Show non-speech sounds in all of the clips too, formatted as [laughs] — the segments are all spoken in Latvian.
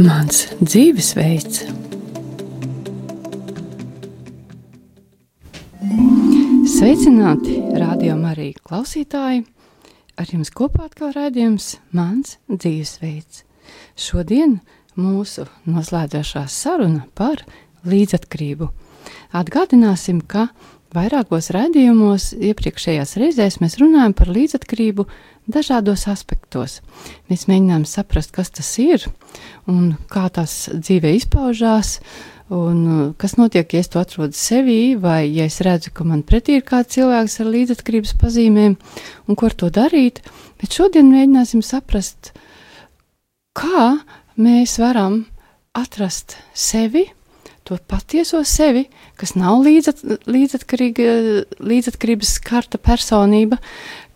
Mans dzīvesveids. Sveicināti, rādījumā arī klausītāji! Ar jums kopā atkal raidījums Mans dzīvesveids. Šodien mūsu noslēdzošā saruna par līdzatkarību. Atgādināsim, ka vairākos raidījumos iepriekšējās reizēs mēs runājam par līdzatkarību dažādos aspektos. Mēs mēģinām saprast, kas tas ir un kā tas dzīvē izpaužās. Un uh, kas notiek, ja es to atrodu sevī, vai ja es redzu, ka man pretī ir kāds cilvēks ar līdzatkarības pazīmēm, un ko ar to darīt. Bet šodien mēģināsim saprast, kā mēs varam atrast sevi, to patieso sevi, kas nav līdzat, līdzatkarības karta personība,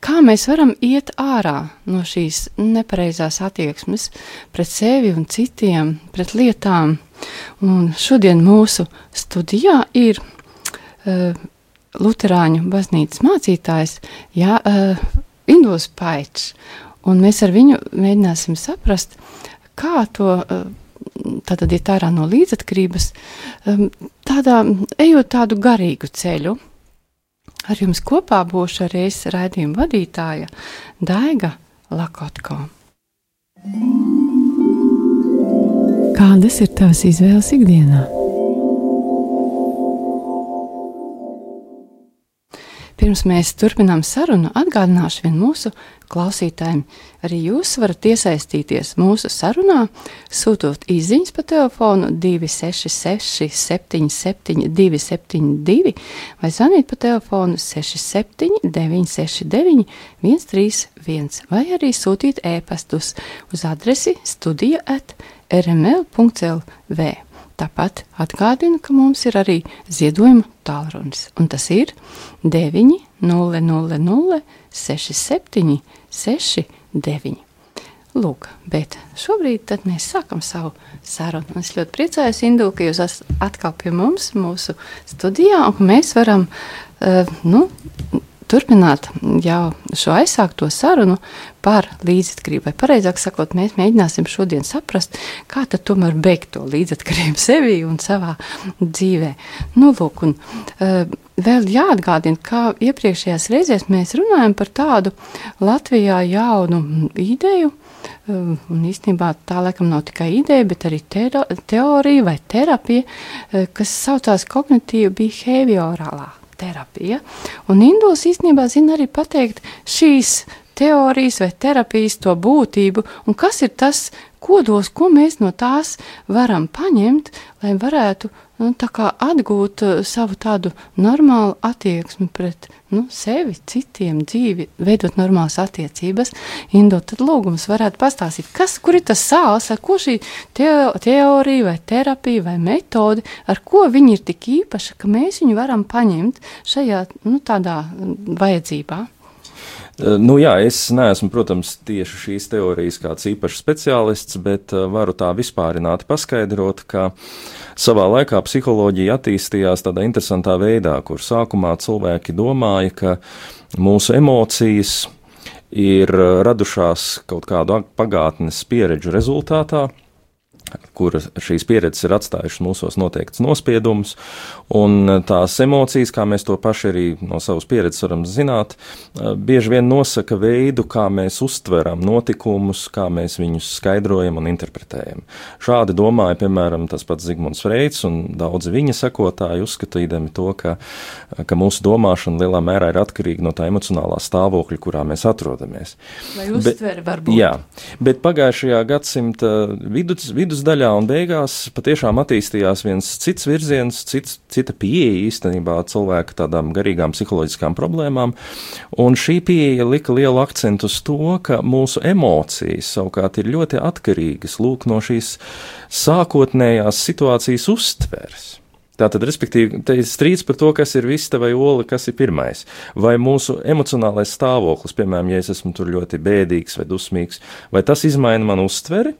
kā mēs varam iet ārā no šīs nepareizās attieksmes pret sevi un citiem, pret lietām. Un šodien mūsu studijā ir uh, Lutāņu baznīcas mācītājs Jā, uh, Indus Paičs, un mēs ar viņu mēģināsim saprast, kā to. Uh, Tātad iet ārā no līdzatkarības, um, tādā, ejot tādu garīgu ceļu, Ar jums kopā būšu arī es raidījuma vadītāja Daiga Lakotko. Kādas ir tavas izvēles ikdienā? Pirms mēs turpinām sarunu, atgādināšu vien mūsu klausītājiem. Arī jūs varat iesaistīties mūsu sarunā, sūtot īsiņas pa telefonu 266, 77, 272 vai zvanīt pa telefonu 67, 969, 131 vai arī sūtīt ēpastus uz adresi studija at rml.lv. Tāpat atgādinu, ka mums ir arī ziedojuma tālrunis, un tas ir 900 67 69. Lūk, bet šobrīd mēs sākam savu sarunu. Es ļoti priecājos, Indu, ka jūs esat atkal pie mums, mūsu studijā, un mēs varam uh, nu, turpināt jau šo aizsākto sarunu par līdzatkarību. Vai pareizāk sakot, mēs mēģināsim šodien saprast, kā tad tomēr beigt to līdzatkarību [laughs] sevi un savā dzīvē. Nu, lūk, un, uh, vēl jāatgādina, kā iepriekšējās reizēs mēs runājam par tādu Latvijā jaunu ideju. Uh, un īstenībā tā laikam nav tikai ideja, bet arī teorija vai terapija, uh, kas saucās kognitīva behaviorālā terapija. Un Induls īstenībā zina arī pateikt šīs teorijas vai terapijas to būtību un kas ir tas kodols, ko mēs no tās varam paņemt, lai varētu nu, atgūt uh, savu tādu normālu attieksmi pret nu, sevi, citiem, dzīvi, veidot normālas attiecības. Indo, tad lūgums varētu pastāstīt, kas, kur ir tas sāls, ar ko šī teo, teorija vai terapija vai metode, ar ko viņi ir tik īpaša, ka mēs viņu varam paņemt šajā nu, tādā vajadzībā. Eh, nu, jā, es neesmu, protams, tieši šīs teorijas kāds īpašs speciālists, bet eh, varu tā vispārināti paskaidrot, ka savā laikā psiholoģija attīstījās tādā interesantā veidā, kur sākumā cilvēki domāja, ka mūsu emocijas ir radušās kaut kādu pagātnes pieredžu rezultātā kur šīs pieredzes ir atstājušas mūsos noteikts nospiedumus, un tās emocijas, kā mēs to paši arī no savas pieredzes varam zināt, bieži vien nosaka veidu, kā mēs uztveram notikumus, kā mēs viņus skaidrojam un interpretējam. Šādi domāja, piemēram, tas pats Zigmunds Freids un daudzi viņa sekotāji uzskatījami to, ka, ka mūsu domāšana lielā mērā ir atkarīga no tā emocionālā stāvokļa, kurā mēs atrodamies. Vai uztvere varbūt? Jā, bet pagājušajā gadsimta vidus, vidus vidusdaļā un beigās patiešām attīstījās viens cits virziens, cits, cita pieeja īstenībā cilvēka tādām garīgām psiholoģiskām problēmām, un šī pieeja lika lielu akcentu uz to, ka mūsu emocijas savukārt ir ļoti atkarīgas lūk no šīs sākotnējās situācijas uztveres. Tātad, respektīvi, te ir strīds par to, kas ir vista vai ola, kas ir pirmais. Vai mūsu emocionālais stāvoklis, piemēram, ja es esmu tur ļoti bēdīgs vai dusmīgs, vai tas izmaina manu uztveri,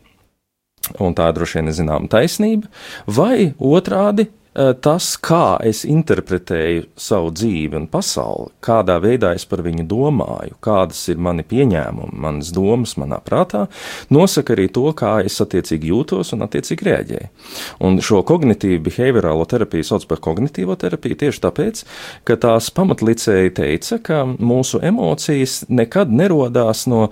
un tā droši vien ir zināma taisnība, vai otrādi Eh, tas, kā es interpretēju savu dzīvi un pasauli, kādā veidā es par viņu domāju, kādas ir mani pieņēmumi, manas domas manā prātā, nosaka arī to, kā es attiecīgi jūtos un attiecīgi reaģēju. Un šo kognitīvu behaviorālo terapiju sauc par kognitīvo terapiju tieši tāpēc, ka tās pamatlicēji teica, ka mūsu emocijas nekad nerodās no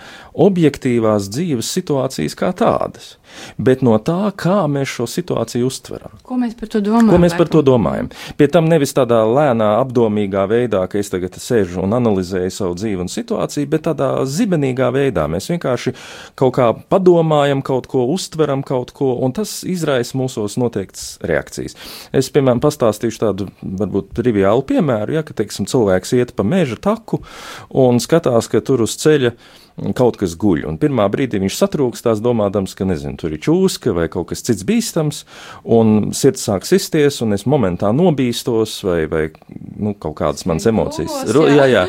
objektīvās dzīves situācijas kā tādas bet no tā, kā mēs šo situāciju uztveram. Ko mēs par to domājam? Ko mēs par to domājam? Pie tam nevis tādā lēnā, apdomīgā veidā, ka es tagad sēžu un analizēju savu dzīvi un situāciju, bet tādā zibenīgā veidā. Mēs vienkārši kaut kā padomājam, kaut ko uztveram, kaut ko, un tas izraisa mūsos noteikts reakcijas. Es, piemēram, pastāstīšu tādu varbūt triviālu piemēru, ja, ka, teiksim, cilvēks iet pa meža taku un skatās, ka tur uz ceļa kaut kas guļ. Un pirmā brīdī viņš satrūkstās, domādams, ka nezinu, tur ir čūska vai kaut kas cits bīstams, un sirds sāk sisties, un es momentā nobīstos, vai, vai nu, kaut kādas manas emocijas. Ro, jā, jā.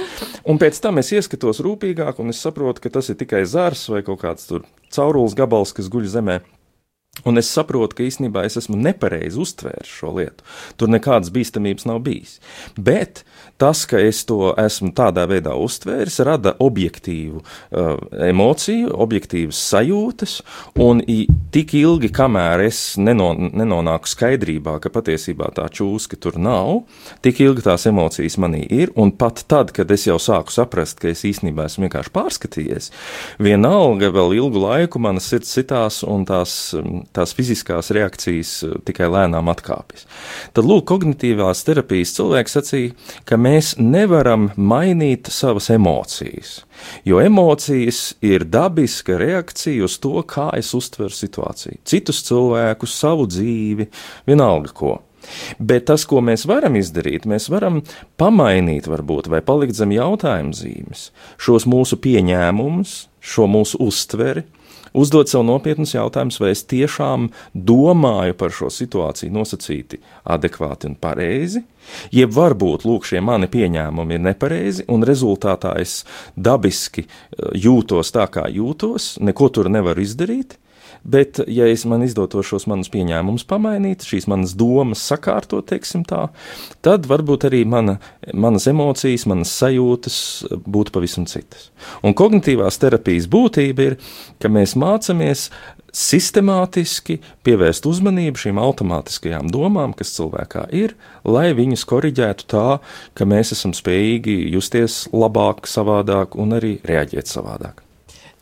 Un pēc tam es ieskatos rūpīgāk, un es saprotu, ka tas ir tikai zars vai kaut kāds tur caurules gabals, kas guļ zemē. Un es saprotu, ka īstenībā es esmu nepareizi uztvērs šo lietu. Tur nekādas bīstamības nav bijis. Bet tas, ka es to esmu tādā veidā uztvēris, rada objektīvu uh, emociju, objektīvas sajūtas, un i, tik ilgi, kamēr es neno, nenonāku skaidrībā, ka patiesībā tā čūska tur nav, tik ilgi tās emocijas manī ir, un pat tad, kad es jau sāku saprast, ka es īstenībā esmu vienkārši pārskatījies, vienalga vēl ilgu laiku mana sirds sitās un tās um, tās fiziskās reakcijas eh, tikai lēnām atkāpjas. Tad, lūk, kognitīvās terapijas cilvēks sacīja, ka mēs nevaram mainīt savas emocijas, jo emocijas ir dabiska reakcija uz to, kā es uztveru situāciju, citus cilvēkus, savu dzīvi, vienalga ko. Bet tas, ko mēs varam izdarīt, mēs varam pamainīt, varbūt, vai palikt zem jautājuma zīmes, šos mūsu pieņēmumus, šo mūsu uztveri, uzdot sev nopietnus jautājumus, vai es tiešām domāju par šo situāciju nosacīti adekvāti un pareizi, jeb varbūt lūk, šie mani pieņēmumi ir nepareizi, un rezultātā es dabiski eh, jūtos tā, kā jūtos, neko tur nevaru izdarīt. Bet, ja es man izdotos šos manus pieņēmumus pamainīt, šīs manas domas sakārtot, teiksim tā, tad varbūt arī mana, manas emocijas, manas sajūtas būtu pavisam citas. Un kognitīvās terapijas būtība ir, ka mēs mācāmies sistemātiski pievērst uzmanību šīm automātiskajām domām, kas cilvēkā ir, lai viņas koriģētu tā, ka mēs esam spējīgi justies labāk, savādāk un arī reaģēt savādāk.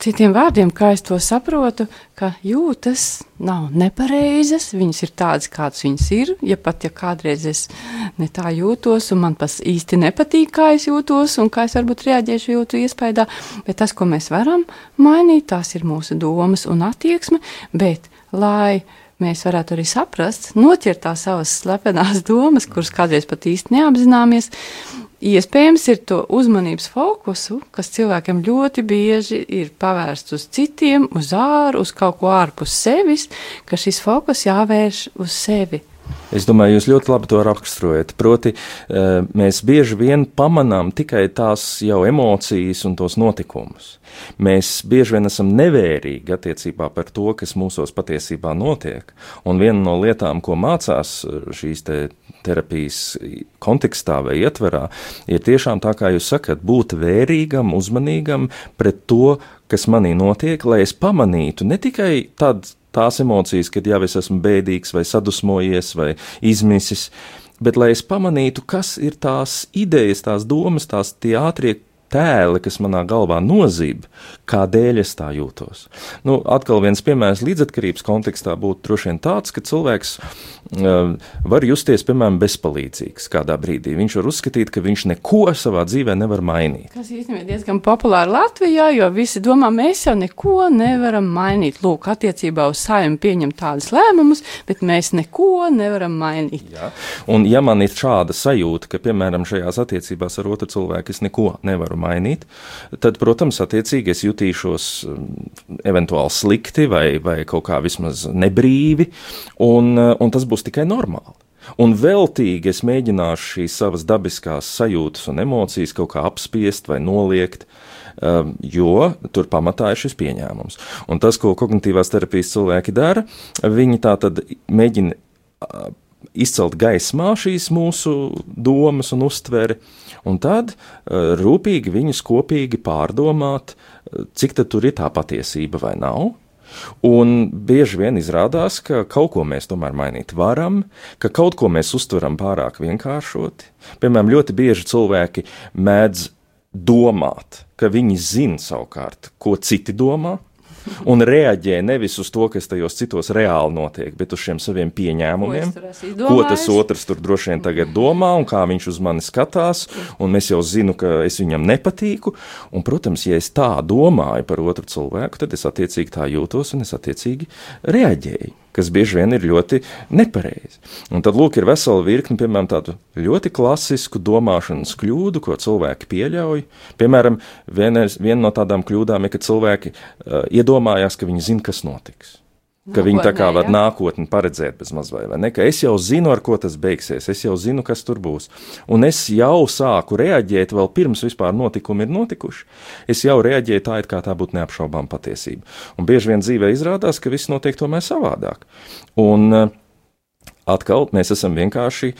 Citiem vārdiem, kā es to saprotu, ka jūtas nav nepareizas, viņas ir tādas, kādas viņas ir. Ja pat ja kādreiz es ne tā jūtos, un man tas īsti nepatīk, kā es jūtos, un kā es varbūt reaģēšu jūtu iespējā, bet tas, ko mēs varam mainīt, tās ir mūsu domas un attieksme, bet lai mēs varētu arī saprast, noķert tās savas slepenās domas, kuras kādreiz pat īsti neapzināmies, Iespējams, ir to uzmanības fokusu, kas cilvēkam ļoti bieži ir pavērsts uz citiem, uz āru, uz kaut ko ārpus sevis, ka šis fokus jāvērš uz sevi. Es domāju, jūs ļoti labi to raksturojat. Proti, eh, mēs bieži vien pamanām tikai tās jau emocijas un tos notikumus. Mēs bieži vien esam nevērīgi attiecībā par to, kas mūsos patiesībā notiek. Un viena no lietām, ko mācās eh, šīs terapijas kontekstā vai ietverā, ir tiešām tā, kā jūs sakat, būt vērīgam, uzmanīgam pret to, kas manī notiek, lai es pamanītu ne tikai tādu tās emocijas, kad jau es esmu bēdīgs vai sadusmojies vai izmisis, bet lai es pamanītu, kas ir tās idejas, tās domas, tās tie ātrie tēli, kas manā galvā nozīm, kādēļ es tā jūtos. Nu, atkal viens piemērs līdzatkarības kontekstā būtu droši vien tāds, ka cilvēks uh, var justies, piemēram, bezpalīdzīgs kādā brīdī. Viņš var uzskatīt, ka viņš neko savā dzīvē nevar mainīt. Tas īstenībā ir diezgan populāri Latvijā, jo visi domā, mēs jau neko nevaram mainīt. Lūk, attiecībā uz saimnu pieņem tādus lēmumus, bet mēs neko nevaram mainīt. Jā. Un ja man ir šāda sajūta, ka, piemēram, šajās attiecībās ar otru cilvēku es neko nevaru mainīt, tad, protams, attiecīgi es jutīšos um, eventuāli slikti vai, vai kaut kā vismaz nebrīvi, un, uh, un tas būs tikai normāli. Un veltīgi es mēģināšu šīs savas dabiskās sajūtas un emocijas kaut kā apspiest vai noliegt, um, jo tur pamatā ir šis pieņēmums. Un tas, ko kognitīvās terapijas cilvēki dara, viņi tā tad mēģina uh, izcelt gaismā šīs mūsu domas un uztveri, un tad uh, rūpīgi viņus kopīgi pārdomāt, uh, cik tur ir tā patiesība vai nav. Un bieži vien izrādās, ka kaut ko mēs tomēr mainīt varam, ka kaut ko mēs uztveram pārāk vienkāršoti. Piemēram, ļoti bieži cilvēki mēdz domāt, ka viņi zina savukārt, ko citi domā, un reaģē nevis uz to, kas tajos citos reāli notiek, bet uz šiem saviem pieņēmumiem, ko, ko tas otrs tur droši vien tagad domā un kā viņš uz mani skatās, un es jau zinu, ka es viņam nepatīku, un, protams, ja es tā domāju par otru cilvēku, tad es attiecīgi tā jūtos un es attiecīgi reaģēju kas bieži vien ir ļoti nepareizi. Un tad, lūk, ir vesela virkne, piemēram, tādu ļoti klasisku domāšanas kļūdu, ko cilvēki pieļauj. Piemēram, viena, viena no tādām kļūdām ir, ka cilvēki uh, iedomājās, ka viņi zina, kas notiks. Ka viņi tā kā var nākotni paredzēt bez mazliet, vai ne? Ka es jau zinu, ar ko tas beigsies, es jau zinu, kas tur būs. Un es jau sāku reaģēt vēl pirms vispār notikumi ir notikuši. Es jau reaģēju tā, it kā tā būtu neapšaubām patiesība. Un bieži vien dzīvē izrādās, ka viss notiek tomēr savādāk. Un, uh, atkal mēs esam vienkārši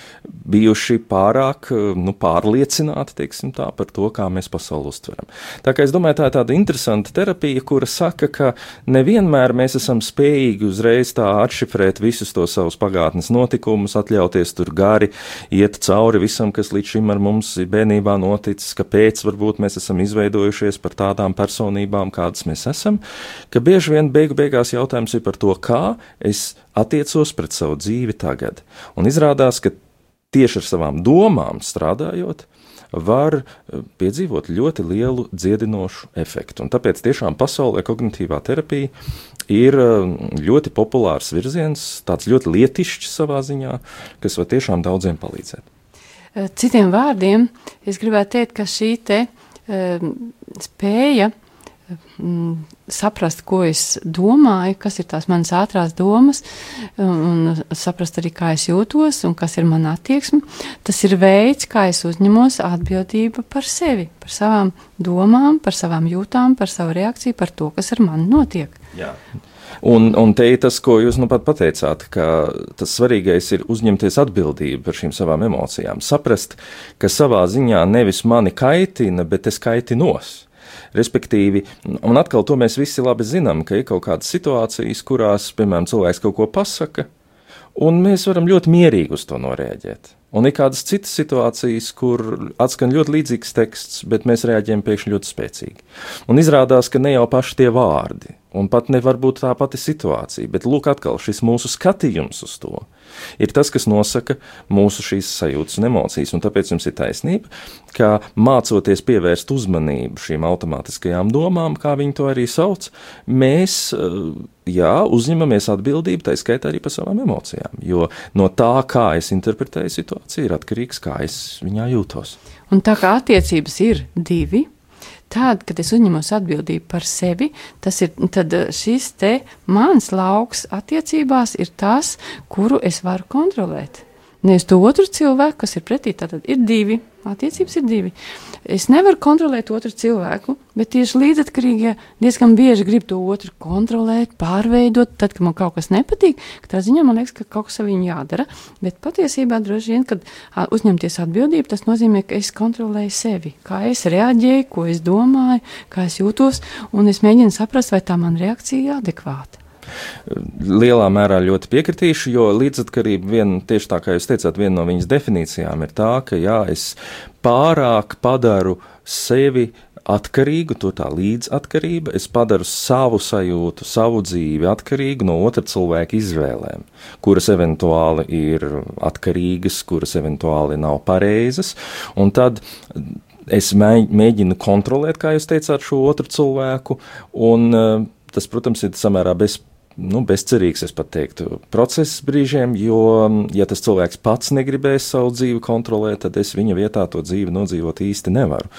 bijuši pārāk nu, pārliecināti teiksim, tā, par to, kā mēs pasauli uztveram. Tā kā es domāju, tā ir tāda interesanta terapija, kura saka, ka nevienmēr mēs esam spējīgi uzreiz tā atšifrēt visus tos savus pagātnes notikumus, atļauties tur gari, iet cauri visam, kas līdz šim ar mums bērnībā noticis, kāpēc varbūt mēs esam izveidojušies par tādām personībām, kādas mēs esam, ka bieži vien beigu beigās jautājums ir par to, kā es attiecos pret savu dzīvi tagad. Un izrādās, ka tieši ar savām domām strādājot, var eh, piedzīvot ļoti lielu dziedinošu efektu. Un tāpēc tiešām pasaulē kognitīvā terapija ir eh, ļoti populārs virziens, tāds ļoti lietišķs savā ziņā, kas var tiešām daudziem palīdzēt. Eh, citiem vārdiem, es gribētu teikt, ka šī te, um, spēja mm, saprast, ko es domāju, kas ir tās manas ātrās domas, un, saprast arī, kā es jūtos un kas ir mana attieksme. Tas ir veids, kā es uzņemos atbildību par sevi, par savām domām, par savām jūtām, par savu reakciju, par to, kas ar mani notiek. Jā. Un, un te ir tas, ko jūs nu pat pateicāt, ka tas svarīgais ir uzņemties atbildību par šīm savām emocijām. Saprast, ka savā ziņā nevis mani kaitina, bet es kaitinos. Respektīvi, un atkal to mēs visi labi zinām, ka ir kaut kādas situācijas, kurās, piemēram, cilvēks kaut ko pasaka, un mēs varam ļoti mierīgi uz to noreaģēt. Un ir kādas citas situācijas, kur atskan ļoti līdzīgs teksts, bet mēs reaģējam pēkšņi ļoti spēcīgi. Un izrādās, ka ne jau paši tie vārdi, un pat nevar būt tā pati situācija, bet lūk, atkal šis mūsu skatījums uz to ir tas, kas nosaka mūsu šīs sajūtas un emocijas. Un tāpēc jums ir taisnība, ka mācoties pievērst uzmanību šīm automātiskajām domām, kā viņi to arī sauc, mēs eh, jā, uzņemamies atbildību, tā skaitā arī par savām emocijām. Jo no tā, kā es interpretēju situāciju, ir atkarīgs, kā es viņā jūtos. Un tā kā attiecības ir divi, Tad, kad es uzņemos atbildību par sevi, tas ir eh, šis te mans lauks attiecībās ir tas, kuru es varu kontrolēt. Nevis to otru cilvēku, kas ir pretī, tad ir divi. Attiecības ir divi. Es nevaru kontrolēt otru cilvēku, bet tieši līdzatkarīgie diezgan bieži grib to otru kontrolēt, pārveidot. Tad, kad man kaut kas nepatīk, tā ziņā man liekas, ka kaut kas ar viņu jādara. Bet patiesībā droši vien, kad uzņemties atbildību, tas nozīmē, ka es kontrolēju sevi, kā es reaģēju, ko es domāju, kā es jūtos, un es mēģinu saprast, vai tā man reakcija ir adekvāta. Lielā mērā ļoti piekritīšu, jo līdzatkarība, vien, tieši tā kā jūs teicāt, viena no viņas definīcijām ir tā, ka jā, es pārāk padaru sevi atkarīgu, to tā līdzatkarība, es padaru savu sajūtu, savu dzīvi atkarīgu no otra cilvēka izvēlēm, kuras eventuāli ir atkarīgas, kuras eventuāli nav pareizas, un tad es mēģinu kontrolēt, kā jūs teicāt, šo otru cilvēku, un eh, tas, protams, ir samērā bezpēcīgs nu, bezcerīgs, es pat teiktu, process brīžiem, jo, ja tas cilvēks pats negribēs savu dzīvi kontrolēt, tad es viņa vietā to dzīvi nodzīvot īsti nevaru.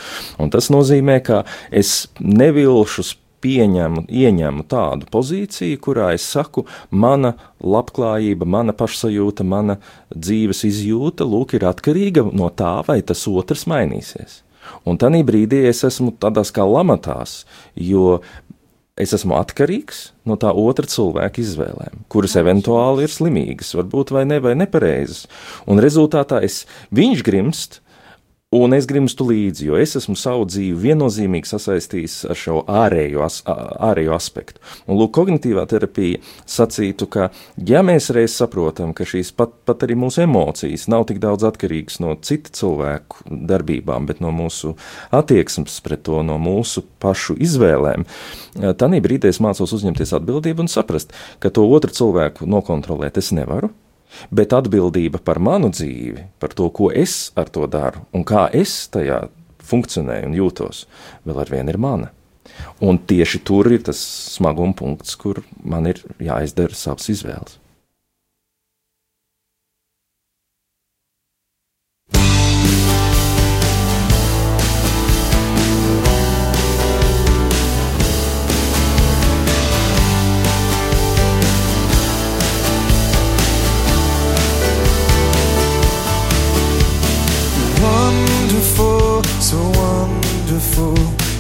Un tas nozīmē, ka es nevilšus pieņemu, ieņemu tādu pozīciju, kurā es saku, mana labklājība, mana pašsajūta, mana dzīves izjūta, lūk, ir atkarīga no tā, vai tas otrs mainīsies. Un tādā brīdī es esmu tādās kā lamatās, jo es esmu atkarīgs no tā otra cilvēka izvēlēm, kuras eventuāli ir slimīgas, varbūt vai ne, vai nepareizas. Un rezultātā es, viņš grimst, Un es grimstu līdzi, jo es esmu savu dzīvi viennozīmīgi sasaistījis ar šo ārējo, as, ārējo aspektu. Un, lūk, kognitīvā terapija sacītu, ka, ja mēs reiz saprotam, ka šīs pat, pat arī mūsu emocijas nav tik daudz atkarīgas no citu cilvēku darbībām, bet no mūsu attieksmes pret to, no mūsu pašu izvēlēm, tad brīdī es mācos uzņemties atbildību un saprast, ka to otru cilvēku nokontrolēt es nevaru bet atbildība par manu dzīvi, par to, ko es ar to daru un kā es tajā funkcionēju un jūtos, vēl ar vienu ir mana. Un tieši tur ir tas smaguma punkts, kur man ir jāizdara savas izvēles.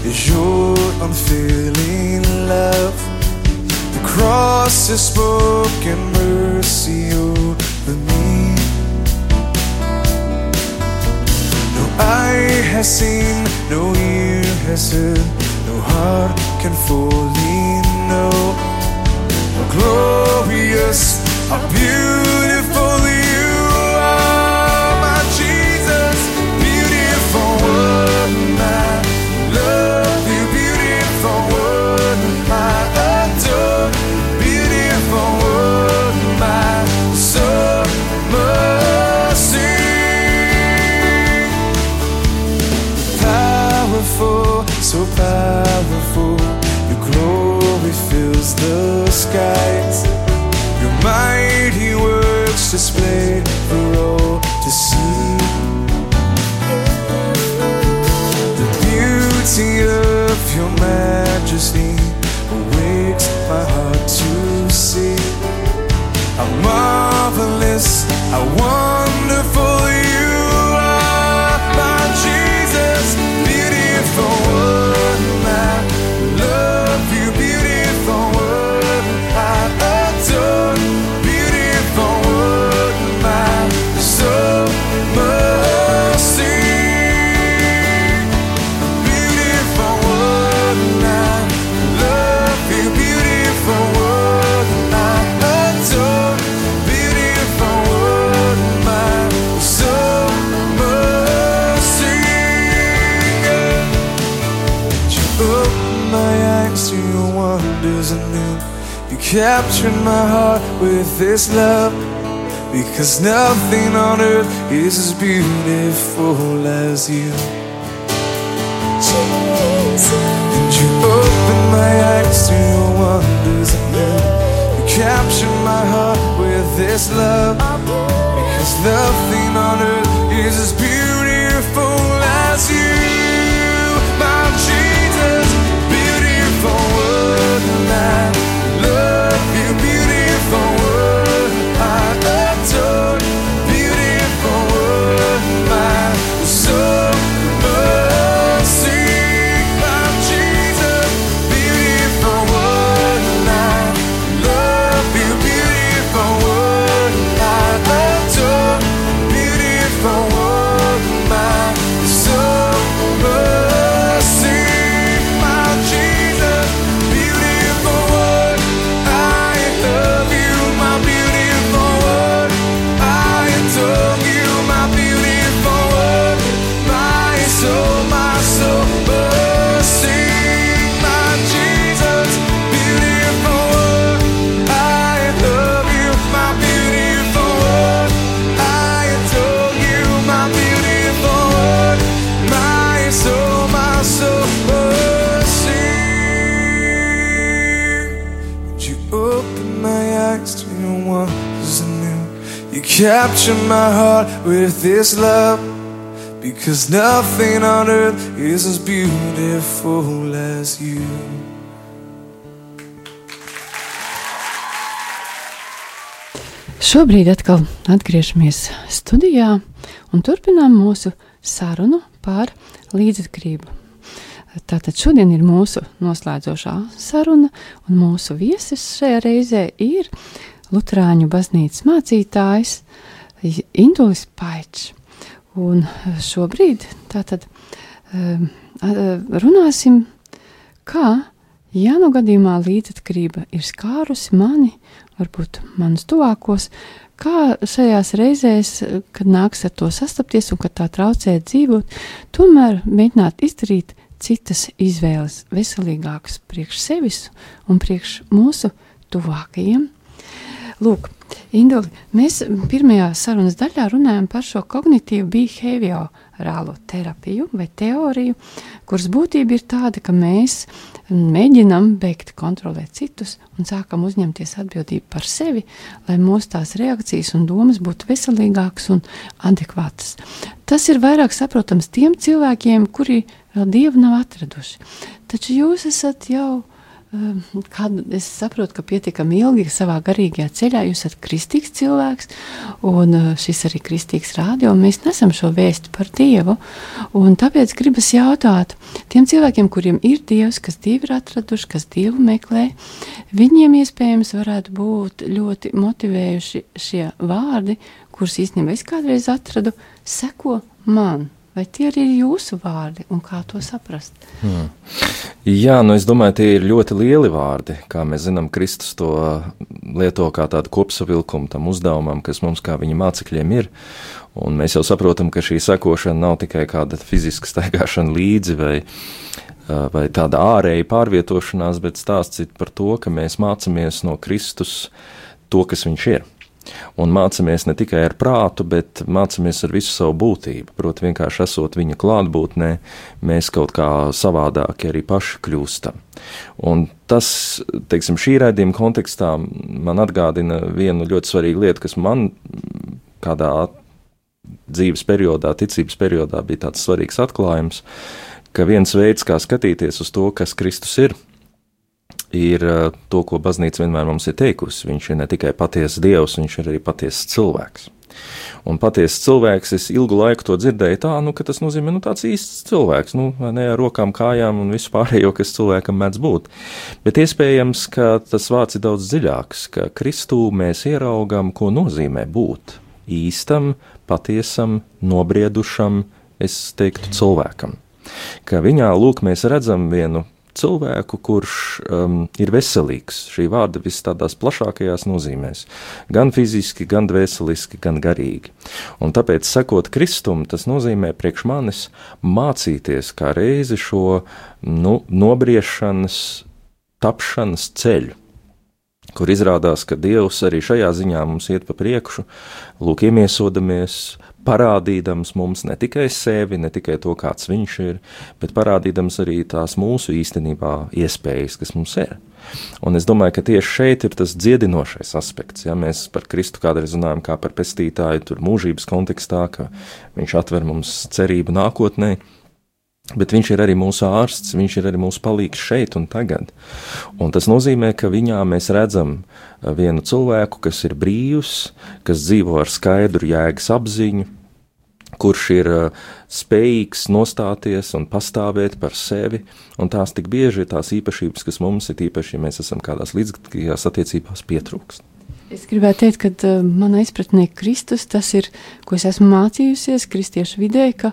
Is your unfailing love. The cross has spoken mercy over me. No eye has seen, no ear has heard, no heart can fully know how glorious, how beautiful captured my heart with this love. Because nothing on earth is as beautiful as you. Jesus. And you open my eyes to your wonders anew. You captured my heart with this love. Because nothing on earth is as beautiful as you. Capture my heart with this love. Because nothing on earth is as beautiful as you. Šobrīd atkal atgriežamies studijā un turpinām mūsu sarunu par līdzatkarību. Tātad šodien ir mūsu noslēdzošā saruna, un mūsu viesis šajā reizē ir Lutāņu baznīcas mācītājs Indulis Paičs. Un šobrīd tātad um, runāsim, kā, ja nu gadījumā līdzatkarība ir skārusi mani, varbūt manus tuvākos, kā šajās reizēs, kad nāks ar to sastapties un kad tā traucē dzīvot, tomēr mēģināt izdarīt citas izvēles, veselīgākas priekš sevis un priekš mūsu tuvākajiem. Lūk, Induli, mēs pirmajā sarunas daļā runājam par šo kognitīvu behaviorālo terapiju vai teoriju, kuras būtība ir tāda, ka mēs mēģinam beigt kontrolēt citus un sākam uzņemties atbildību par sevi, lai mūsu tās reakcijas un domas būtu veselīgākas un adekvātas. Tas ir vairāk saprotams tiem cilvēkiem, kuri vēl dievu nav atraduši. Taču jūs esat jau Ehm, Kādu, es saprotu, ka pietiekami ilgi savā garīgajā ceļā jūs esat kristīgs cilvēks, un eh, šis arī kristīgs rādio, un mēs nesam šo vēstu par Dievu. Tāpēc gribas jautāt tiem cilvēkiem, kuriem ir Dievs, kas Dievu ir atraduši, kas Dievu meklē, viņiem iespējams varētu būt ļoti motivējuši šie vārdi, kurus īstenībā es kādreiz atradu, seko man. Vai tie ir jūsu vārdi un kā to saprast? Hmm. Jā, nu es domāju, tie ir ļoti lieli vārdi. Kā mēs zinām, Kristus to lieto kā tādu kopsavilkumu tam uzdevumam, kas mums kā viņa mācekļiem ir. Un mēs jau saprotam, ka šī sekošana nav tikai kāda fiziska staigāšana līdzi vai, vai tāda ārēja pārvietošanās, bet stāsts ir par to, ka mēs mācāmies no Kristus to, kas viņš ir. Un mācāmies ne tikai ar prātu, bet mācāmies ar visu savu būtību. Proti, vienkārši esot viņa klātbūtnē, mēs kaut kā savādāki arī paši kļūstam. Un tas, teiksim, šī raidījuma kontekstā man atgādina vienu ļoti svarīgu lietu, kas man kādā dzīves periodā, ticības periodā bija tāds svarīgs atklājums, ka viens veids, kā skatīties uz to, kas Kristus ir, ir eh, to, ko baznīca vienmēr mums ir teikusi. Viņš ir ne tikai patiesa dievs, viņš ir arī patiesa cilvēks. Un patiesa cilvēks, es ilgu laiku to dzirdēju tā, nu, ka tas nozīmē, nu, tāds īsts cilvēks, nu, ne ar rokām, kājām un visu pārējo, kas cilvēkam mēdz būt. Bet iespējams, ka tas vārds ir daudz dziļāks, ka Kristū mēs ieraugam, ko nozīmē būt īstam, patiesam, nobriedušam, es teiktu, cilvēkam. Ka viņā, lūk, mēs redzam vienu cilvēku, kurš um, ir veselīgs. Šī vārda vis tādās plašākajās nozīmēs. Gan fiziski, gan dvēseliski, gan garīgi. Un tāpēc, sekot Kristum, tas nozīmē priekš manis mācīties kā reizi šo nu, nobriešanas, tapšanas ceļu kur izrādās, ka Dievs arī šajā ziņā mums iet pa priekšu, lūk, iemiesodamies, parādīdams mums ne tikai sevi, ne tikai to, kāds viņš ir, bet parādīdams arī tās mūsu īstenībā iespējas, kas mums ir. Un es domāju, ka tieši šeit ir tas dziedinošais aspekts. Ja mēs par Kristu kādreiz runājam kā par pestītāju, tur mūžības kontekstā, ka viņš atver mums cerību nākotnē, Bet viņš ir arī mūsu ārsts, viņš ir arī mūsu palīgs šeit un tagad. Un tas nozīmē, ka viņā mēs redzam uh, vienu cilvēku, kas ir brīvs, kas dzīvo ar skaidru jēgas apziņu, kurš ir uh, spējīgs nostāties un pastāvēt par sevi. Un tās tik bieži ir tās īpašības, kas mums ir īpaši, ja mēs esam kādās līdzīgās attiecībās pietrūkst. Es gribētu teikt, ka uh, manā izpratnē Kristus tas ir, ko es esmu mācījusies kristiešu vidē, ka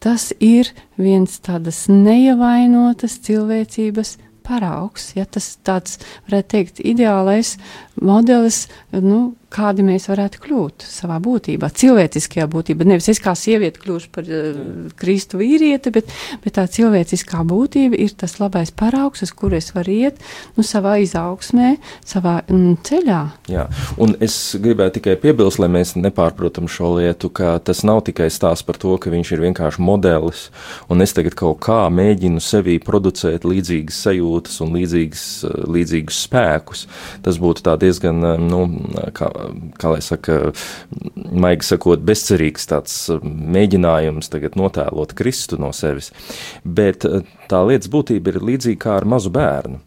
tas ir viens tādas neievainotas cilvēcības paraugs. Ja, tas tāds, varētu teikt, ideālais modelis, nu, kādi mēs varētu kļūt savā būtībā, cilvēciskajā būtībā. Nevis es kā sieviete kļūšu par uh, Kristu vīrieti, bet, bet tā cilvēciskā būtība ir tas labais paraugs, uz kur es varu iet nu, savā izaugsmē, savā mm, ceļā. Jā, un es gribēju tikai piebilst, lai mēs nepārprotam šo lietu, ka tas nav tikai stāsts par to, ka viņš ir vienkārši modelis, un es tagad kaut kā mēģinu sevī producēt līdzīgas sajūtas un līdzīgas, līdzīgus spēkus. Tas būtu tā diezgan, nu, kā kā lai saka, maigi sakot, bezcerīgs tāds mēģinājums tagad notēlot Kristu no sevis. Bet tā lietas būtība ir līdzīga kā ar mazu bērnu.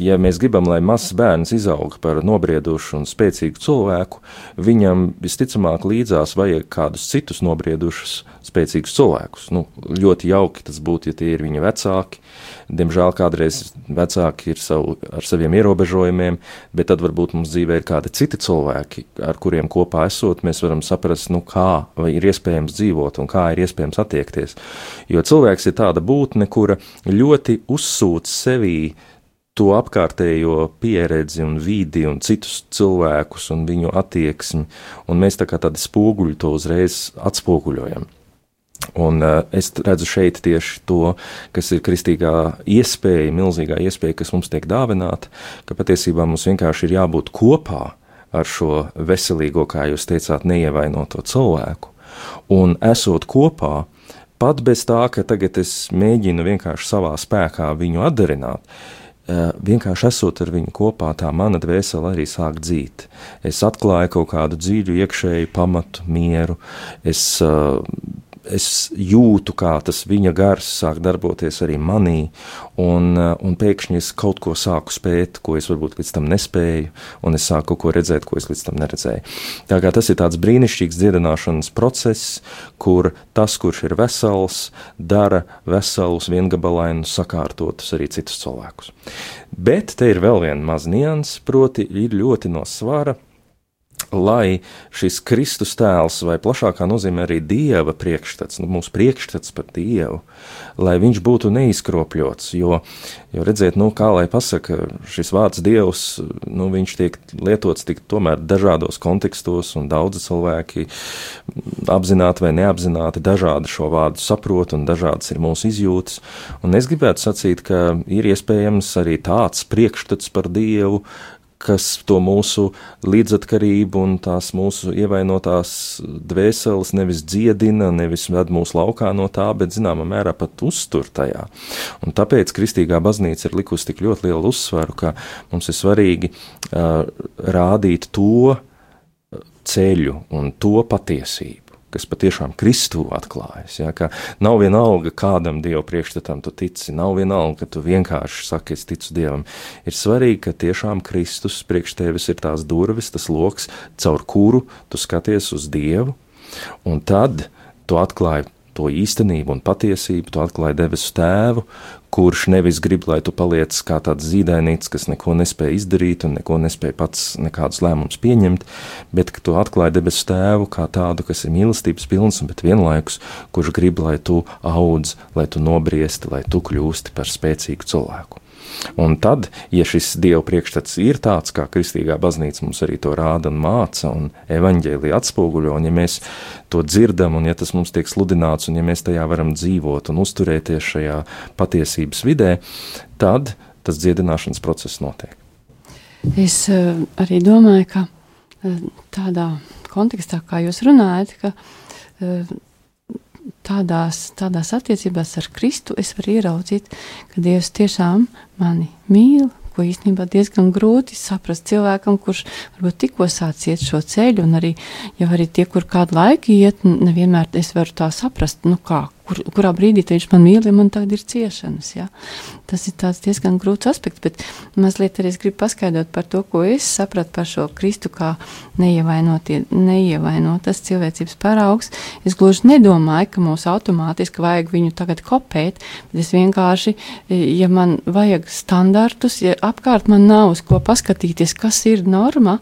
Ja mēs gribam, lai mazs bērns izaug par nobriedušu un spēcīgu cilvēku, viņam visticamāk līdzās vajag kādus citus nobriedušus, spēcīgus cilvēkus. Nu, ļoti jauki tas būtu, ja tie ir viņa vecāki. Diemžēl kādreiz vecāki ir savu, ar saviem ierobežojumiem, bet tad varbūt mums dzīvē ir kādi citi cilvēki, ar kuriem kopā esot, mēs varam saprast, nu, kā ir iespējams dzīvot un kā ir iespējams attiekties. Jo cilvēks ir tāda būtne, kura ļoti uzsūc sevī to apkārtējo pieredzi un vidi un citus cilvēkus un viņu attieksmi, un mēs tā kā tādi spoguļi to uzreiz atspoguļojam. Un uh, es redzu šeit tieši to, kas ir kristīgā iespēja, milzīgā iespēja, kas mums tiek dāvināta, ka patiesībā mums vienkārši ir jābūt kopā ar šo veselīgo, kā jūs teicāt, neievainoto cilvēku. Un esot kopā, pat bez tā, ka tagad es mēģinu vienkārši savā spēkā viņu atdarināt, Eh, vienkārši esot ar viņu kopā, tā mana dvēsele arī sāk dzīt. Es atklāju kaut kādu dziļu iekšēju pamatu, mieru. Es uh, es jūtu, kā tas viņa gars sāk darboties arī manī, un, uh, un pēkšņi es kaut ko sāku spēt, ko es varbūt līdz tam nespēju, un es sāku kaut ko redzēt, ko es līdz tam neredzēju. Tā kā tas ir tāds brīnišķīgs dziedināšanas process, kur tas, kurš ir vesels, dara veselus, viengabalainus, sakārtotus arī citus cilvēkus. Bet te ir vēl viena maza nianses, proti ir ļoti no svara lai šis Kristus tēls, vai plašākā nozīmē arī Dieva priekšstats, nu, mūsu priekšstats par Dievu, lai viņš būtu neizkropļots. Jo, jo redziet, nu, kā lai pasaka, šis vārds Dievs, nu, viņš tiek lietots tik tomēr dažādos kontekstos, un daudzi cilvēki apzināti vai neapzināti dažādi šo vārdu saprot, un dažādas ir mūsu izjūtas. Un es gribētu sacīt, ka ir iespējams arī tāds priekšstats par Dievu, kas to mūsu līdzatkarību un tās mūsu ievainotās dvēseles nevis dziedina, nevis ved mūsu laukā no tā, bet zināmā mērā pat uztur tajā. Un tāpēc Kristīgā baznīca ir likusi tik ļoti lielu uzsvaru, ka mums ir svarīgi uh, rādīt to ceļu un to patiesību kas patiešām Kristū atklājas. Ja, nav vienalga, kādam Dieva priekšstatam tu tici, nav vienalga, ka tu vienkārši saki, es ticu Dievam. Ir svarīgi, ka tiešām Kristus priekš tevis ir tās durvis, tas loks, caur kuru tu skaties uz Dievu, un tad tu atklāji to īstenību un patiesību, tu atklāji debesu tēvu, kurš nevis grib, lai tu paliec kā tāds zīdainīts, kas neko nespēja izdarīt un neko nespēja pats nekādus lēmumus pieņemt, bet tu atklāji debesu tēvu kā tādu, kas ir mīlestības pilns, bet vienlaikus, kurš grib, lai tu audz, lai tu nobriesti, lai tu kļūsti par spēcīgu cilvēku. Un tad, ja šis dievu priekšstats ir tāds, kā kristīgā baznīca mums arī to rāda un māca, un evaņģēlī atspoguļo, un ja mēs to dzirdam, un ja tas mums tiek sludināts, un ja mēs tajā varam dzīvot un uzturēties šajā patiesības vidē, tad tas dziedināšanas process notiek. Es uh, arī domāju, ka uh, tādā kontekstā, kā jūs runājat, ka uh, tādās, tādās attiecībās ar Kristu es varu ieraudzīt, ka Dievs tiešām mani mīl, ko īstenībā diezgan grūti saprast cilvēkam, kurš varbūt tikko sācis iet šo ceļu, un arī, ja arī tie, kur kādu laiku iet, nevienmēr es varu tā saprast, nu kā, kur, kurā brīdī viņš man mīl, man tagad ir ciešanas. Ja? Tas ir diezgan grūts aspekts, bet mazliet arī es gribu paskaidrot par to, ko es sapratu par šo Kristu kā neievainotas cilvēcības paraugs. Es gluži nedomāju, ka mums automātiski vajag viņu tagad kopēt, bet es vienkārši, ja man vajag standartus, ja apkārt man nav uz ko paskatīties, kas ir norma,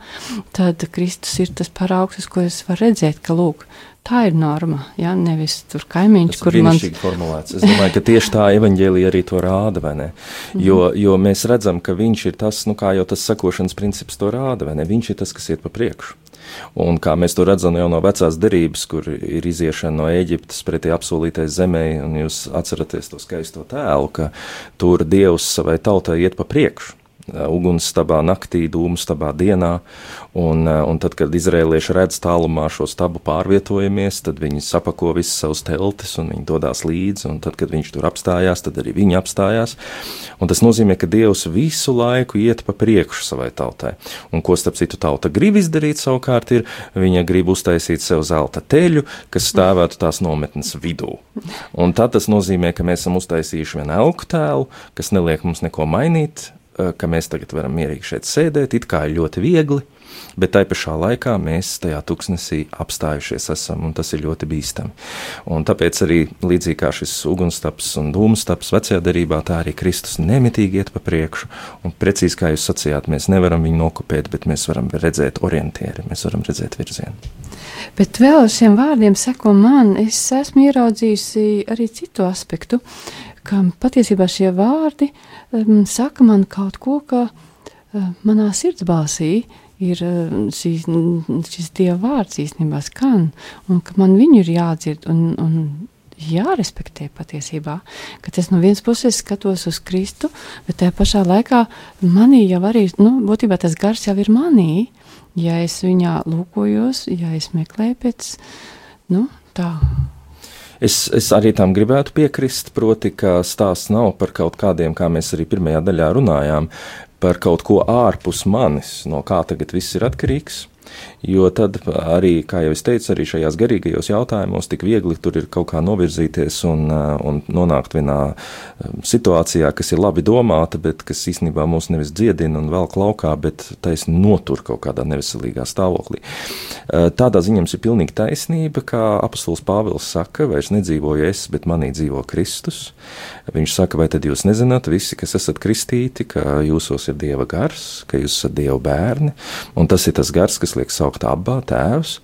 tad Kristus ir tas paraugs, uz ko es varu redzēt, ka lūk, tā ir norma, ja nevis tur kaimiņš, kur man ir formulēts. Es domāju, ka tieši tā evaņģēlija arī to rāda, vai ne? Mhm. Jo, jo mēs redzam, ka viņš ir tas, nu kā jau tas sakošanas princips to rāda, vai ne? Viņš ir tas, kas iet pa priekšu. Un kā mēs to redzam jau no vecās derības, kur ir iziešana no Eģiptes pretī apsolītai zemē, un jūs atceraties to skaisto tēlu, ka tur Dievs savai tautai iet pa priekšu ugunsstabā naktī, dūmstabā dienā, un, un tad, kad izrēlieši redz tālumā šo stabu pārvietojamies, tad viņi sapako visas savus teltis un viņi dodās līdzi, tad, kad viņš tur apstājās, tad arī viņi apstājās, un tas nozīmē, ka Dievs visu laiku iet pa priekšu savai tautai, un ko starp citu tauta grib izdarīt savukārt ir, viņa grib uztaisīt sev zelta teļu, kas stāvētu tās nometnes vidū, un tad tas nozīmē, ka mēs esam uztaisījuši vienu elku tēlu, kas neliek mums neko mainīt, Eh, ka mēs tagad varam mierīgi šeit sēdēt, it kā ir ļoti viegli, bet tai pašā laikā mēs tajā tuksnesī apstājušies esam, un tas ir ļoti bīstami. Un tāpēc arī līdzīgi kā šis ugunstaps un dūmstaps vecajā derībā, tā arī Kristus nemitīgi iet pa priekšu, un precīzi kā jūs sacījāt, mēs nevaram viņu nokopēt, bet mēs varam redzēt orientieri, mēs varam redzēt virzienu. Bet vēl šiem vārdiem seko man, es esmu ieraudzījusi arī citu aspektu, ka patiesībā šie vārdi um, saka man kaut ko, ka uh, manā sirdsbalsī ir uh, šīs, šis dieva vārds īstenībā skan, un ka man viņu ir jādzird un, un jārespektē patiesībā, ka tas no vienas puses skatos uz Kristu, bet tajā pašā laikā manī jau arī, nu, būtībā tas gars jau ir manī, ja es viņā lūkojos, ja es meklēju pēc, nu, tā Es, es arī tam gribētu piekrist, proti, ka stāsts nav par kaut kādiem, kā mēs arī pirmajā daļā runājām, par kaut ko ārpus manis, no kā tagad viss ir atkarīgs. Jo tad arī, kā jau es teicu, arī šajās garīgajos jautājumos tik viegli tur ir kaut kā novirzīties un, uh, un nonākt vienā um, situācijā, kas ir labi domāta, bet kas īstenībā mūs nevis dziedina un velk laukā, bet taisni notur kaut kādā neveselīgā stāvoklī. Uh, tādā ziņā jums ir pilnīgi taisnība, kā apustulis Pāvils saka, vairs nedzīvoju es, bet manī dzīvo Kristus. Viņš saka, vai tad jūs nezināt, visi, kas esat kristīti, ka jūsos ir Dieva gars, ka jūs esat Dieva bērni, un tas ir tas gars, kas liek saukt abā tēvs.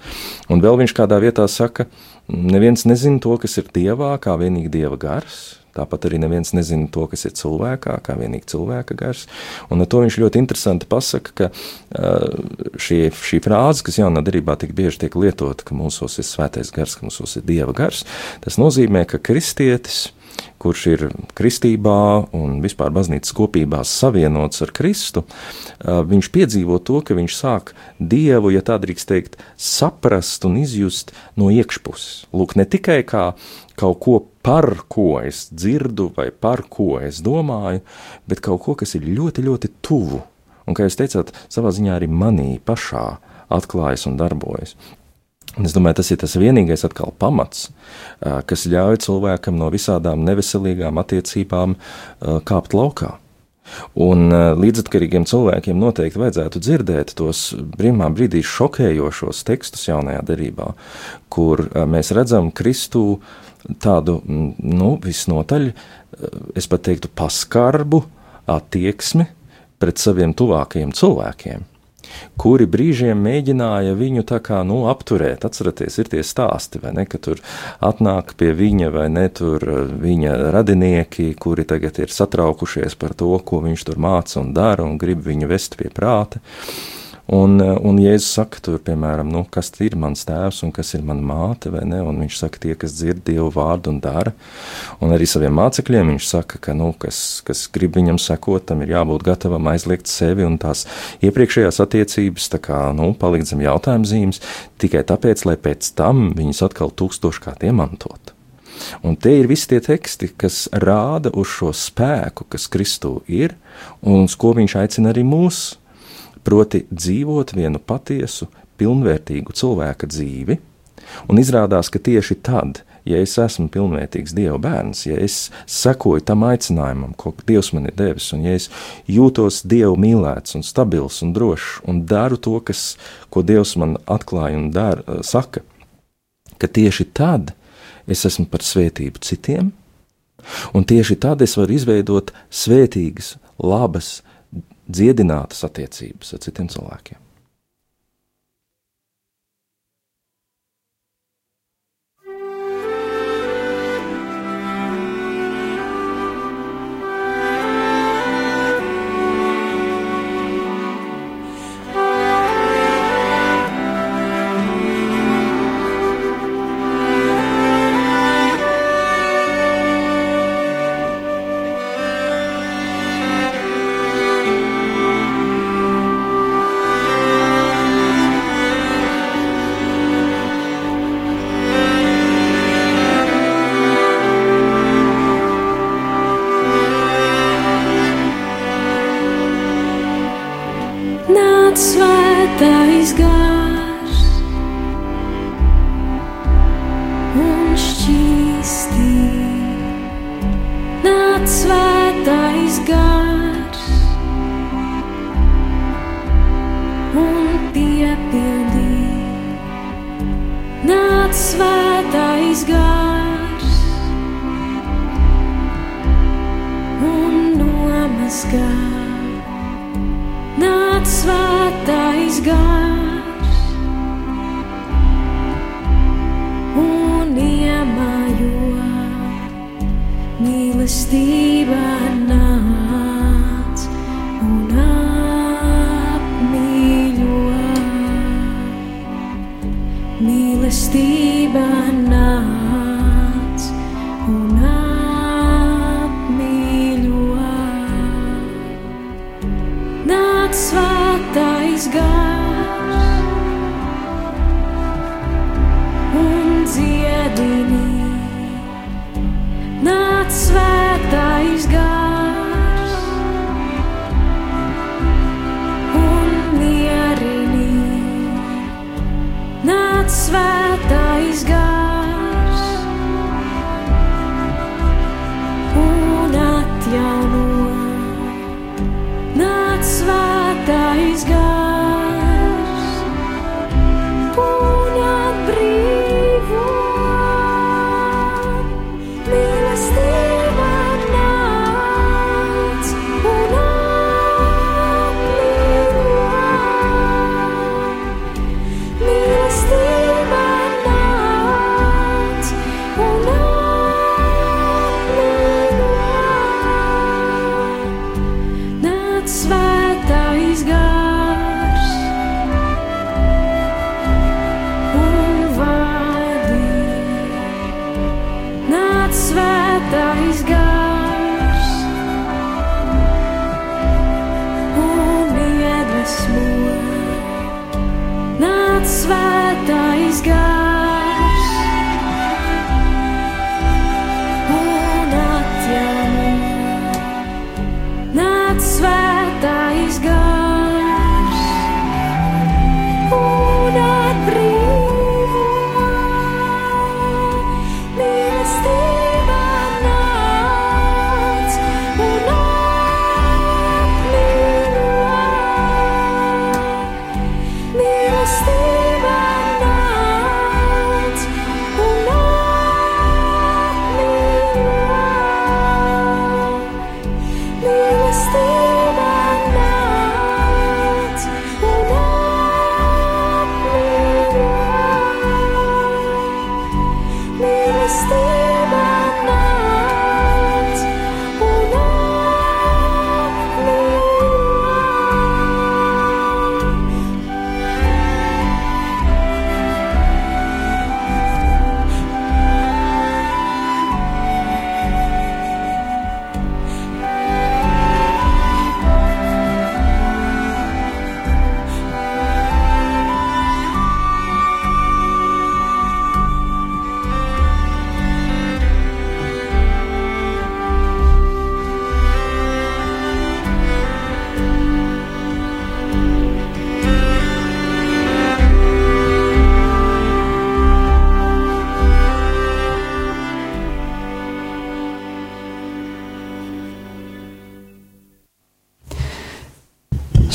Un vēl viņš kādā vietā saka, neviens nezina to, kas ir dievā, kā vienīgi dieva gars. Tāpat arī neviens nezina to, kas ir cilvēkā, kā vienīgi cilvēka gars. Un ar to viņš ļoti interesanti pasaka, ka šie, šī frāze, kas jaunā darbā tik bieži tiek lietota, ka mūsos ir svētais gars, ka mūsos ir dieva gars, tas nozīmē, ka kristietis kurš ir kristībā un vispār baznīcas kopībās savienots ar Kristu, viņš piedzīvo to, ka viņš sāk Dievu, ja tā drīkst teikt, saprast un izjust no iekšpuses. Lūk, ne tikai kā kaut ko par ko es dzirdu vai par ko es domāju, bet kaut ko, kas ir ļoti, ļoti tuvu. Un, kā jūs teicāt, savā ziņā arī manī pašā atklājas un darbojas. Un es domāju, tas ir tas vienīgais atkal pamats, kas ļauj cilvēkam no visādām neveselīgām attiecībām kāpt laukā. Un līdzatkarīgiem cilvēkiem noteikti vajadzētu dzirdēt tos brīnumā brīdī šokējošos tekstus jaunajā derībā, kur mēs redzam Kristu tādu, nu, visnotaļ, es pat teiktu, paskarbu attieksmi pret saviem tuvākajiem cilvēkiem kuri brīžiem mēģināja viņu tā kā nu, apturēt. Atcerieties, ir tie stāsti, vai ne, ka tur atnāk pie viņa vai ne tur eh, viņa radinieki, kuri tagad ir satraukušies par to, ko viņš tur māca un dara un grib viņu vest pie prāta. Un, eh, un Jēzus saka, tur, piemēram, nu, kas ir mans tēvs un kas ir mana māte, vai ne? Un viņš saka, tie, kas dzird Dievu vārdu un dara. Un arī saviem mācekļiem viņš saka, ka, nu, kas, kas grib viņam sekot, tam ir jābūt gatavam aizliegt sevi un tās iepriekšējās attiecības, tā kā, nu, palikt zem jautājuma zīmes, tikai tāpēc, lai pēc tam viņus atkal tūkstoškārt iemantot. Un tie ir visi tie teksti, kas rāda uz šo spēku, kas Kristū ir, un uz ko viņš aicina arī mūsu proti dzīvot vienu patiesu, pilnvērtīgu cilvēka dzīvi, un izrādās, ka tieši tad, ja es esmu pilnvērtīgs Dieva bērns, ja es sekoju tam aicinājumam, ko Dievs man ir devis, un ja es jūtos Dievu mīlēts un stabils un drošs un daru to, kas, ko Dievs man atklāja un dara, eh, saka, ka tieši tad es esmu par svētību citiem, un tieši tad es varu izveidot svētīgas, labas, dziedinātas attiecības ar citiem cilvēkiem. Nāc svētais gars un dziedini. Nāc svētais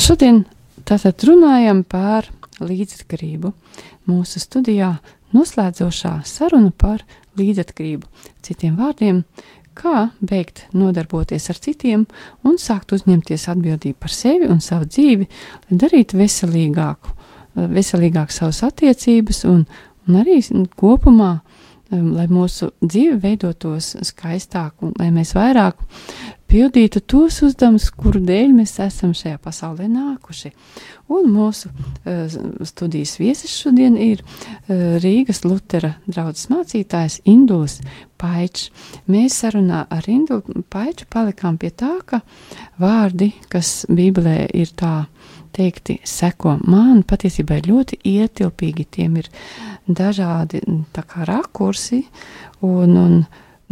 Šodien tātad runājam par līdzatkarību. Mūsu studijā noslēdzošā saruna par līdzatkarību. Citiem vārdiem, kā beigt nodarboties ar citiem un sākt uzņemties atbildību par sevi un savu dzīvi, lai darītu veselīgāku, veselīgāk savas attiecības un, un arī kopumā, um, lai mūsu dzīve veidotos skaistāk un lai mēs vairāk pildītu tos uzdevumus, kuru dēļ mēs esam šajā pasaulē nākuši. Un mūsu uh, studijas viesis šodien ir uh, Rīgas Lutera draudzes mācītājs Induls Paičs. Mēs sarunā ar Indulu Paiču palikām pie tā, ka vārdi, kas Bībelē ir tā teikti, seko man patiesībā ir ļoti ietilpīgi, tiem ir dažādi tā kā rakursi un, un,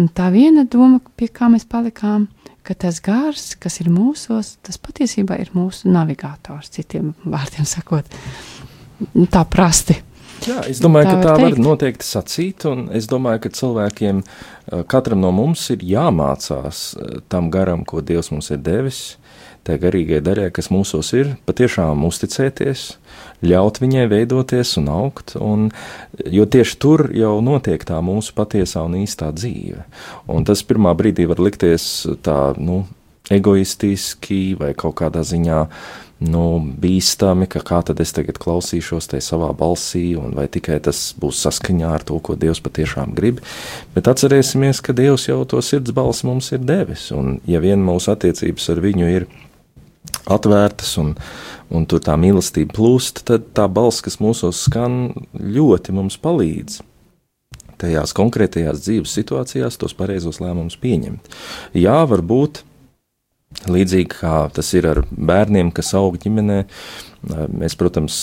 un tā viena doma, pie kā mēs palikām, ka tas gars, kas ir mūsos, tas patiesībā ir mūsu navigators, citiem vārdiem sakot, tā prasti. Jā, es domāju, Tā ka var tā var teikt. noteikti sacīt, un es domāju, ka cilvēkiem, eh, katram no mums ir jāmācās eh, tam garam, ko Dievs mums ir devis, tai garīgai daļai, kas mūsos ir, patiešām uzticēties, ļaut viņai veidoties un augt, un, jo tieši tur jau notiek tā mūsu patiesā un īstā dzīve. Un tas pirmā brīdī var likties tā, nu, egoistiski vai kaut kādā ziņā nu, bīstami, ka kā tad es tagad klausīšos te savā balsī, un vai tikai tas būs saskaņā ar to, ko Dievs patiešām grib. Bet atcerēsimies, ka Dievs jau to sirds balsi mums ir devis, un ja vien mūsu attiecības ar viņu ir atvērtas un, un tur tā mīlestība plūst, tad tā balss, kas mūsos skan, ļoti mums palīdz tajās konkrētajās dzīves situācijās tos pareizos lēmumus pieņemt. Jā, varbūt līdzīgi kā tas ir ar bērniem, kas aug ģimenē, mēs, protams,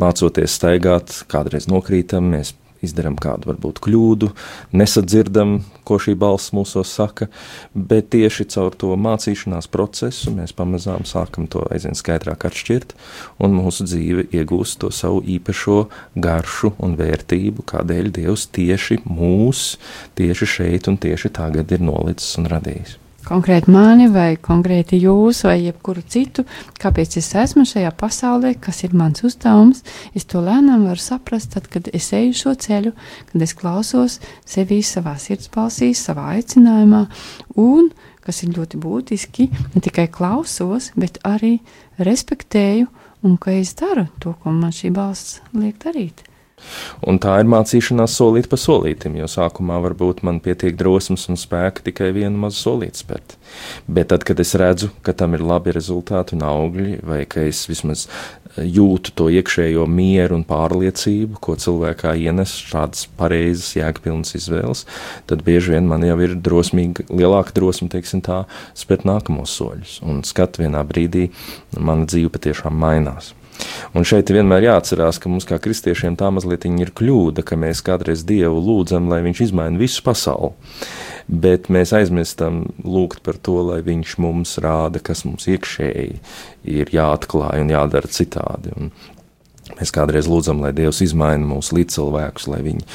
mācoties staigāt, kādreiz nokrītam, mēs izdarām kādu varbūt kļūdu, nesadzirdam, ko šī balss mūsos saka, bet tieši caur to mācīšanās procesu mēs pamazām sākam to aizvien skaidrāk atšķirt, un mūsu dzīve iegūst to savu īpašo garšu un vērtību, kādēļ Dievs tieši mūs, tieši šeit un tieši tagad ir nolicis un radījis. Konkrēti mani, vai konkrēti jūs, vai jebkuru citu, kāpēc es esmu šajā pasaulē, kas ir mans uzdevums. Es to lēnām varu saprast, tad, kad es eju šo ceļu, kad es klausos sevī, savā sirdsbalsī, savā aicinājumā, un, kas ir ļoti būtiski, ne tikai klausos, bet arī respektēju, un ka es daru to, ko man šī balss liek darīt. Un tā ir mācīšanās solīt pa solītam, jo sākumā varbūt man pietiek drosmes un spēka tikai vienu mazu solīti spērt. Bet tad, kad es redzu, ka tam ir labi rezultāti un augļi, vai ka es vismaz jūtu to iekšējo mieru un pārliecību, ko cilvēkā ienes šādas pareizas, jēgpilnas izvēles, tad bieži vien man jau ir drosmīga, lielāka drosme, teiksim tā, spērt nākamos soļus. Un skat vienā brīdī mana dzīve patiešām mainās. Un šeit vienmēr jāatcerās, ka mums kā kristiešiem tā mazliet ir kļūda, ka mēs kādreiz Dievu lūdzam, lai Viņš izmaina visu pasauli. Bet mēs aizmirstam lūgt par to, lai Viņš mums rāda, kas mums iekšēji ir jāatklāj un jādara citādi. Un mēs kādreiz lūdzam, lai Dievs izmaina mūsu līdzcilvēkus, lai viņi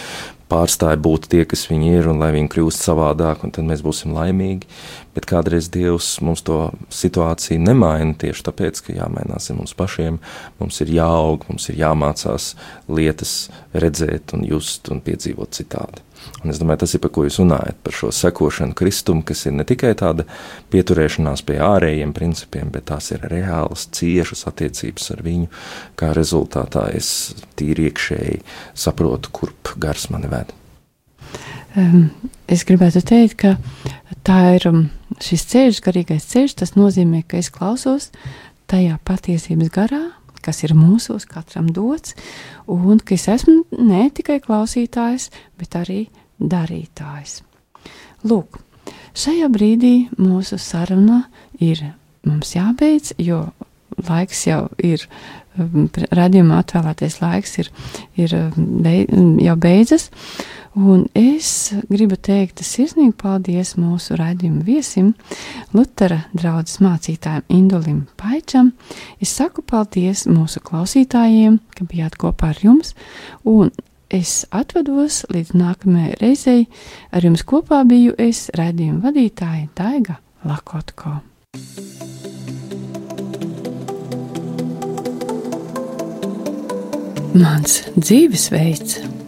pārstāja būt tie, kas viņi ir, un lai viņi kļūst savādāk, un tad mēs būsim laimīgi. Bet kādreiz Dievs mums to situāciju nemaina tieši tāpēc, ka jāmainās mums pašiem, mums ir jāaug, mums ir jāmācās lietas redzēt un just un piedzīvot citādi. Un es domāju, tas ir par ko jūs runājat, par šo sekošanu Kristum, kas ir ne tikai tāda pieturēšanās pie ārējiem principiem, bet tās ir reālas, ciešas attiecības ar viņu, kā rezultātā es tīri iekšēji saprotu, kurp gars mani ved. Es gribētu teikt, ka tā ir um, šis ceļš, garīgais ceļš. Tas nozīmē, ka es klausos tajā patiesības garā, kas ir mūsos, katram dots, un ka es esmu ne tikai klausītājs, bet arī darītājs. Lūk, šajā brīdī mūsu saruna ir mums jābeidz, jo laiks jau ir. Radījumā atvēlētais laiks ir, ir beid, jau beidzas. Un es gribu teikt sirsnīgu paldies mūsu raidījuma viesim, Lutera draugs mācītājiem Indulim Paičam. Es saku paldies mūsu klausītājiem, ka bijāt kopā ar jums, un es atvados līdz nākamajai reizei. Ar jums kopā biju es, raidījuma vadītāja Daiga Lakotko. Mans dzīvesveids!